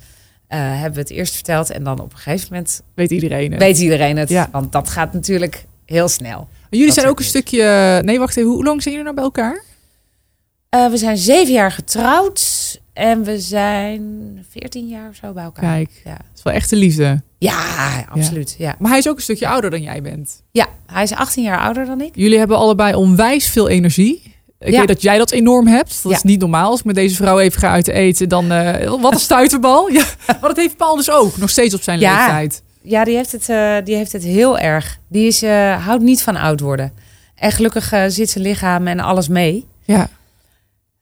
hebben we het eerst verteld. En dan op een gegeven moment... Weet iedereen het. Weet iedereen het. Ja. Want dat gaat natuurlijk heel snel. jullie zijn ook een stukje... Nee, wacht even. Hoe lang zijn jullie nou bij elkaar? Uh, we zijn zeven jaar getrouwd. En we zijn veertien jaar of zo bij elkaar. Kijk, ja. dat is wel echte liefde. Ja, absoluut. Ja. Maar hij is ook een stukje ouder dan jij bent. Ja, hij is 18 jaar ouder dan ik. Jullie hebben allebei onwijs veel energie. Ik ja. weet dat jij dat enorm hebt. Dat is niet normaal. Als ik met deze vrouw even ga uit eten, dan uh, wat een <laughs> stuiterbal. ja, maar dat heeft Paul dus ook, nog steeds op zijn leeftijd. Ja, die heeft, het, uh, die heeft het heel erg. Die is, uh, houdt niet van oud worden. En gelukkig zit zijn lichaam en alles mee. Ja.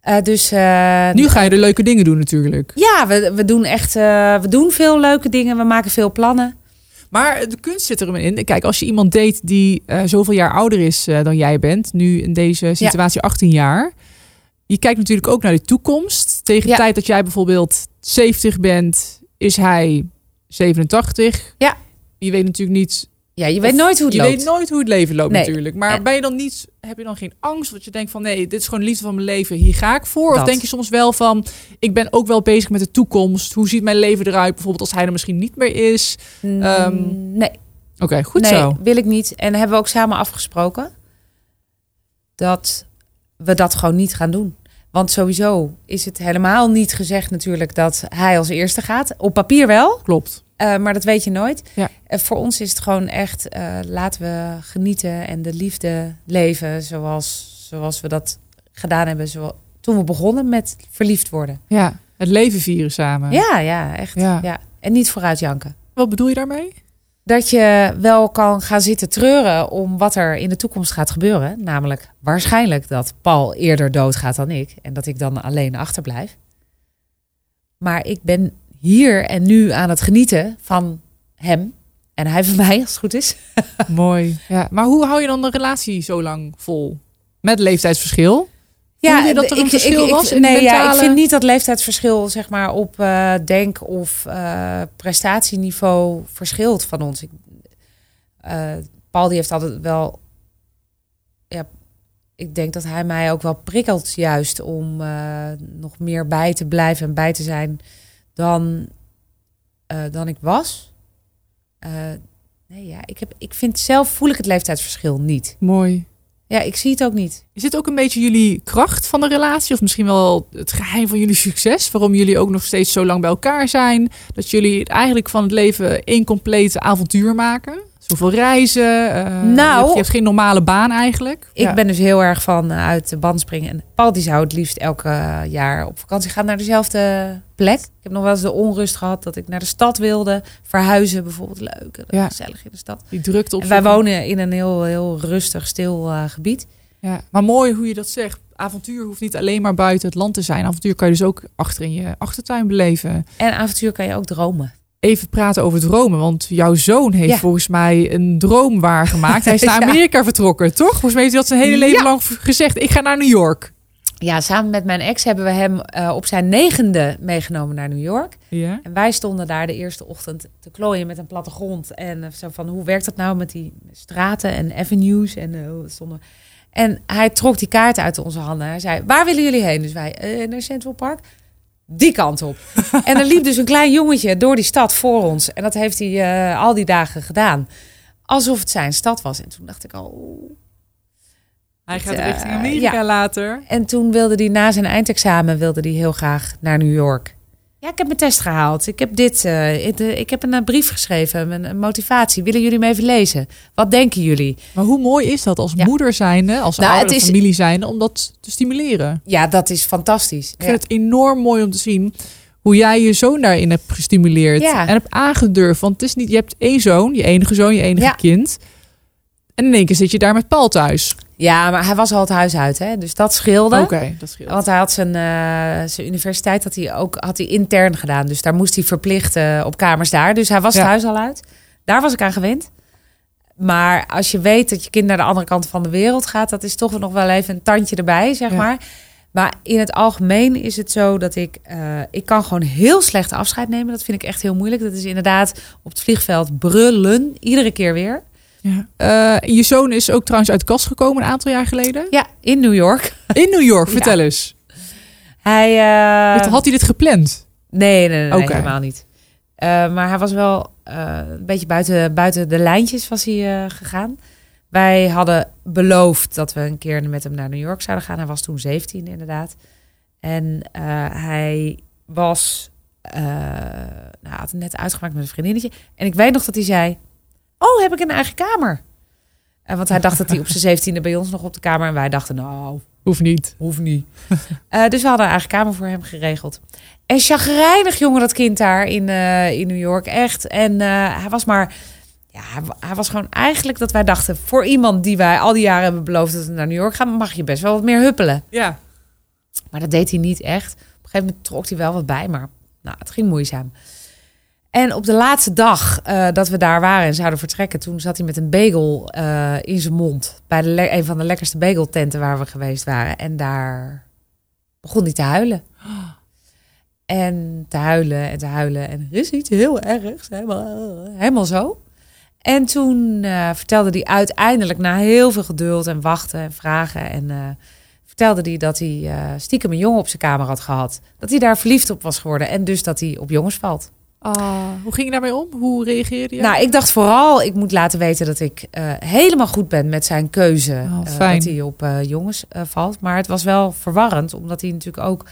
Uh, dus, uh, nu ga je de leuke dingen doen natuurlijk. Ja, we, we doen echt uh, we doen veel leuke dingen. We maken veel plannen. Maar de kunst zit erin. Kijk, als je iemand date die zoveel jaar ouder is dan jij bent, nu in deze situatie ja. 18 jaar. Je kijkt natuurlijk ook naar de toekomst. Tegen de ja. tijd dat jij bijvoorbeeld 70 bent, is hij 87. Ja. Je weet natuurlijk niet ja, je weet nooit hoe het je loopt. Je weet nooit hoe het leven loopt natuurlijk. Maar ben je dan niet, heb je dan geen angst dat je denkt van nee, dit is gewoon de liefde van mijn leven, hier ga ik voor? Of denk je soms wel van, ik ben ook wel bezig met de toekomst. Hoe ziet mijn leven eruit? Bijvoorbeeld als hij er misschien niet meer is. Mm, um, nee. Oké, goed nee, zo. wil ik niet. En hebben we ook samen afgesproken dat we dat gewoon niet gaan doen. Want sowieso is het helemaal niet gezegd natuurlijk dat hij als eerste gaat. Op papier wel. Klopt. Uh, maar dat weet je nooit. Ja. Uh, voor ons is het gewoon echt, uh, laten we genieten en de liefde leven zoals, zoals we dat gedaan hebben zo, toen we begonnen met verliefd worden. Ja, het leven vieren samen. Ja, ja, echt. Ja. ja. En niet vooruit janken. Wat bedoel je daarmee? Dat je wel kan gaan zitten treuren om wat er in de toekomst gaat gebeuren. Namelijk waarschijnlijk dat Paul eerder doodgaat dan ik. En dat ik dan alleen achterblijf. Maar ik ben hier en nu aan het genieten van hem. En hij van mij, als het goed is. <laughs> Mooi. Ja. Maar hoe hou je dan de relatie zo lang vol? Met leeftijdsverschil? Ja, je dat er een ik, verschil ik, was? Ik, nee, mentale... ja, ik vind niet dat leeftijdsverschil zeg maar, op uh, denk- of uh, prestatieniveau verschilt van ons. Ik, uh, Paul die heeft altijd wel... Ja, ik denk dat hij mij ook wel prikkelt juist om nog meer bij te blijven en bij te zijn dan, uh, dan ik was. Uh, nee, ja, ik, heb, ik vind zelf voel ik het leeftijdsverschil niet. Mooi. Ja, ik zie het ook niet. Is dit ook een beetje jullie kracht van de relatie? Of misschien wel het geheim van jullie succes? Waarom jullie ook nog steeds zo lang bij elkaar zijn? Dat jullie eigenlijk van het leven één compleet avontuur maken? Zoveel reizen. Uh, nou, je hebt geen normale baan eigenlijk. Ik ja. ben dus heel erg van uit de band springen. En Paul die zou het liefst elke jaar op vakantie gaan naar dezelfde plek. Ik heb nog wel eens de onrust gehad dat ik naar de stad wilde. Verhuizen bijvoorbeeld. Leuk, ja. gezellig in de stad. Die drukte op. En wij wonen in een heel, heel rustig, stil uh, gebied. Ja, maar mooi hoe je dat zegt. Avontuur hoeft niet alleen maar buiten het land te zijn. Avontuur kan je dus ook achter in je achtertuin beleven. En avontuur kan je ook dromen even praten over dromen. Want jouw zoon heeft ja. volgens mij een droom waargemaakt. Hij is <laughs> naar Amerika ja. vertrokken, toch? Volgens mij heeft hij dat zijn hele leven ja. lang gezegd. Ik ga naar New York. Ja, samen met mijn ex hebben we hem uh, op zijn negende meegenomen naar New York. Ja. En wij stonden daar de eerste ochtend te klooien met een plattegrond. En uh, zo van, hoe werkt dat nou met die straten en avenues? En, uh, stonden... en hij trok die kaart uit onze handen. Hij zei, waar willen jullie heen? Dus wij, naar Central Park die kant op. <laughs> en er liep dus een klein jongetje door die stad voor ons. En dat heeft hij uh, al die dagen gedaan. Alsof het zijn stad was. En toen dacht ik al... Oh, hij gaat uh, richting Amerika ja. later. En toen wilde hij na zijn eindexamen wilde hij heel graag naar New York. Ja, ik heb mijn test gehaald. Ik heb dit. Uh, ik, ik, heb een brief geschreven, een, een, motivatie. Willen jullie me even lezen? Wat denken jullie? Maar hoe mooi is dat als ja. moeder zijnde, als nou, ouder is, familie zijnde, om dat te stimuleren? Ja, dat is fantastisch. Ik vind het enorm mooi om te zien hoe jij je zoon daarin hebt gestimuleerd en hebt aangedurfd. Want het is niet, je hebt één zoon, je enige zoon, je enige kind. En in één keer zit je daar met Paul thuis. Ja, maar hij was al het huis uit, hè? dus dat scheelde. Oké, okay, dat scheelde. Want hij had zijn, uh, zijn universiteit had hij ook had hij intern gedaan. Dus daar moest hij verplicht uh, op kamers daar. Dus hij was ja. het huis al uit. Daar was ik aan gewend. Maar als je weet dat je kind naar de andere kant van de wereld gaat... dat is toch nog wel even een tandje erbij, zeg ja. maar. Maar in het algemeen is het zo dat ik... eh, ik kan gewoon heel slecht afscheid nemen. Dat vind ik echt heel moeilijk. Dat is inderdaad op het vliegveld brullen. Iedere keer weer. Ja. Eh, je zoon is ook trouwens uit de kast gekomen een aantal jaar geleden. Ja, in New York. In New York, <laughs> Ja. vertel eens. Hij... eh, Had hij dit gepland? Nee, nee, nee, helemaal niet. Eh, maar hij was wel een beetje buiten, buiten de lijntjes was hij, gegaan. Wij hadden beloofd dat we een keer met hem naar New York zouden gaan. Hij was toen 17 inderdaad. En hij was nou, had het net uitgemaakt met een vriendinnetje. En ik weet nog dat hij zei... Oh, heb ik een eigen kamer? En want hij dacht dat hij op zijn 17e bij ons nog op de kamer... En wij dachten, nou, Hoeft niet. Hoeft niet. <laughs> Eh, dus we hadden een eigen kamer voor hem geregeld. En chagrijnig, jongen, dat kind daar in, eh, in New York. Echt. En eh, hij was maar... Ja, hij was gewoon eigenlijk dat wij dachten... voor iemand die wij al die jaren hebben beloofd dat we naar New York gaan... mag je best wel wat meer huppelen. Ja. Maar dat deed hij niet echt. Op een gegeven moment trok hij wel wat bij, maar nou, het ging moeizaam. En op de laatste dag eh, dat we daar waren en zouden vertrekken... toen zat hij met een bagel eh, in zijn mond... bij een van de lekkerste bageltenten waar we geweest waren. En daar begon hij te huilen. En te huilen en te huilen. En er is iets heel ergs. Helemaal, helemaal zo. En toen eh, vertelde hij uiteindelijk na heel veel geduld en wachten en vragen... en vertelde hij dat hij stiekem een jongen op zijn kamer had gehad. Dat hij daar verliefd op was geworden. En dus dat hij op jongens valt. Ah, hoe ging je daarmee om? Hoe reageerde je? Nou, ik dacht vooral, ik moet laten weten dat ik eh, helemaal goed ben met zijn keuze. Oh, eh, dat hij op eh, jongens eh, valt. Maar het was wel verwarrend, omdat hij natuurlijk ook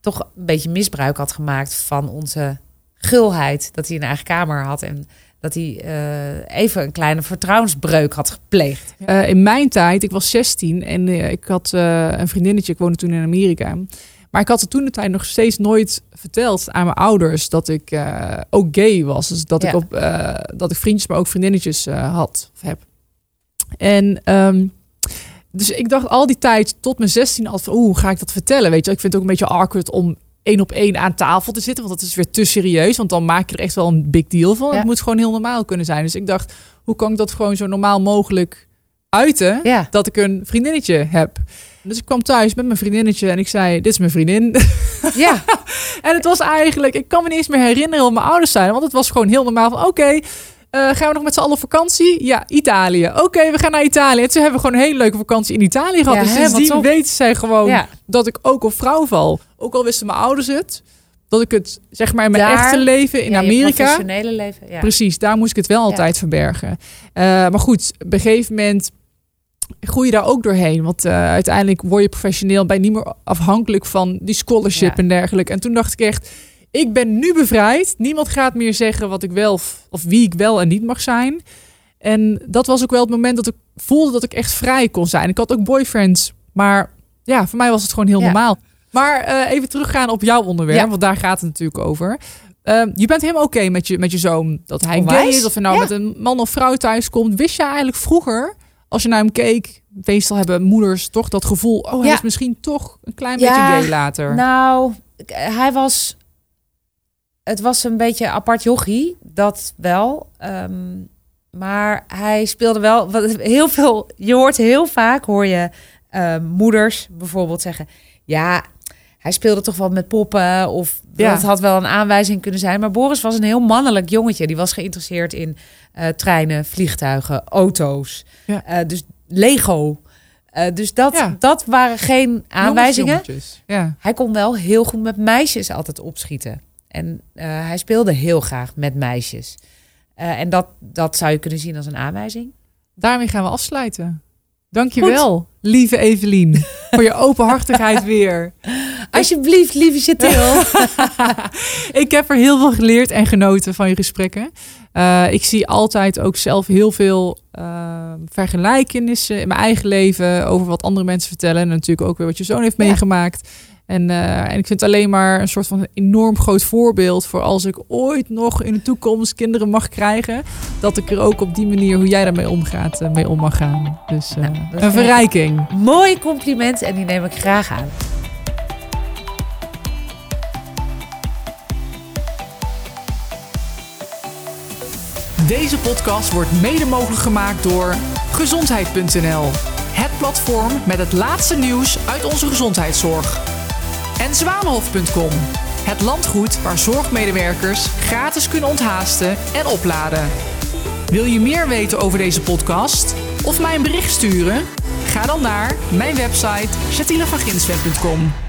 toch een beetje misbruik had gemaakt van onze gulheid. Dat hij een eigen kamer had en dat hij eh, even een kleine vertrouwensbreuk had gepleegd. Eh, in mijn tijd, ik was 16 en eh, ik had eh, een vriendinnetje, ik woonde toen in Amerika. Maar ik had het toen de tijd nog steeds nooit verteld aan mijn ouders dat ik eh, ook gay was. Dus dat, ik op, eh, dat ik vriendjes, maar ook vriendinnetjes eh, had of heb. En ehm, dus ik dacht al die tijd tot mijn 16 altijd van, hoe ga ik dat vertellen? Weet je, ik vind het ook een beetje awkward om één op één aan tafel te zitten, want dat is weer te serieus, want dan maak je er echt wel een big deal van. Ja. Het moet gewoon heel normaal kunnen zijn. Dus ik dacht, hoe kan ik dat gewoon zo normaal mogelijk uiten? Ja, dat ik een vriendinnetje heb. Dus ik kwam thuis met mijn vriendinnetje en ik zei: Dit is mijn vriendin. <laughs> ja. <laughs> en het was eigenlijk, ik kan me niet eens meer herinneren hoe mijn ouders zijn, want het was gewoon heel normaal van: Oké, eh, gaan we nog met z'n allen op vakantie? Ja, Italië. Oké, we gaan naar Italië. En toen hebben we gewoon een hele leuke vakantie in Italië gehad. Ja, dus sindsdien weten zij gewoon ja. dat ik ook op vrouw val. Ook al wisten mijn ouders het, dat ik het zeg maar in mijn Daar- echte leven in Ja, Amerika. professionele leven. Ja. Precies, daar moest ik het wel altijd verbergen. Eh, maar goed, op een gegeven moment groei je daar ook doorheen. Want eh, uiteindelijk word je professioneel bij niet meer afhankelijk van die scholarship Ja. en dergelijke. En toen dacht ik echt, ik ben nu bevrijd. Niemand gaat meer zeggen wat ik wel of, wie ik wel en niet mag zijn. En dat was ook wel het moment dat ik voelde dat ik echt vrij kon zijn. Ik had ook boyfriends, maar ja, voor mij was het gewoon heel Ja. normaal. Maar eh, even teruggaan op jouw onderwerp, Ja. want daar gaat het natuurlijk over. Ehm, je bent helemaal oké met je, met je zoon dat hij Onwijs. gay is, of hij nou Ja. met een man of vrouw thuis komt. Wist je eigenlijk vroeger, als je naar hem keek, meestal hebben moeders toch dat gevoel, oh hij Ja. is misschien toch een klein Ja, beetje gay later. Nou, hij was. Het was een beetje apart jochie, dat wel. Ehm, maar hij speelde wel wat- heel veel. Je hoort heel vaak, hoor je eh, moeders bijvoorbeeld zeggen: Ja, hij speelde toch wel met poppen. Of Ja. dat had wel een aanwijzing kunnen zijn. Maar Boris was een heel mannelijk jongetje. Die was geïnteresseerd in eh, treinen, vliegtuigen, auto's. Ja. Eh, dus Lego. Eh, dus dat, Ja. dat waren geen aanwijzingen. Hij kon wel heel goed met meisjes altijd opschieten. En hij speelde heel graag met meisjes. En dat, dat zou je kunnen zien als een aanwijzing. Daarmee gaan we afsluiten. Dankjewel, lieve Evelien, voor je openhartigheid weer. <laughs> Alsjeblieft, lieve Chantil. <laughs> ik heb er heel veel geleerd en genoten van je gesprekken. Eh, ik zie altijd ook zelf heel veel eh, vergelijkenissen in mijn eigen leven over wat andere mensen vertellen. En natuurlijk ook weer wat je zoon heeft Ja. meegemaakt. En, eh, en ik vind het alleen maar een soort van enorm groot voorbeeld voor als ik ooit nog in de toekomst kinderen mag krijgen. Dat ik er ook op die manier, hoe jij daarmee omgaat, eh, mee om mag gaan. Dus eh, Nou, een verrijking. Mooi compliment en die neem ik graag aan. Deze podcast wordt mede mogelijk gemaakt door gezondheid.nl. Het platform met het laatste nieuws uit onze gezondheidszorg. En Zwanenhof.com. Het landgoed waar zorgmedewerkers gratis kunnen onthaasten en opladen. Wil je meer weten over deze podcast? Of mij een bericht sturen? Ga dan naar mijn website chatinevanginswet.com.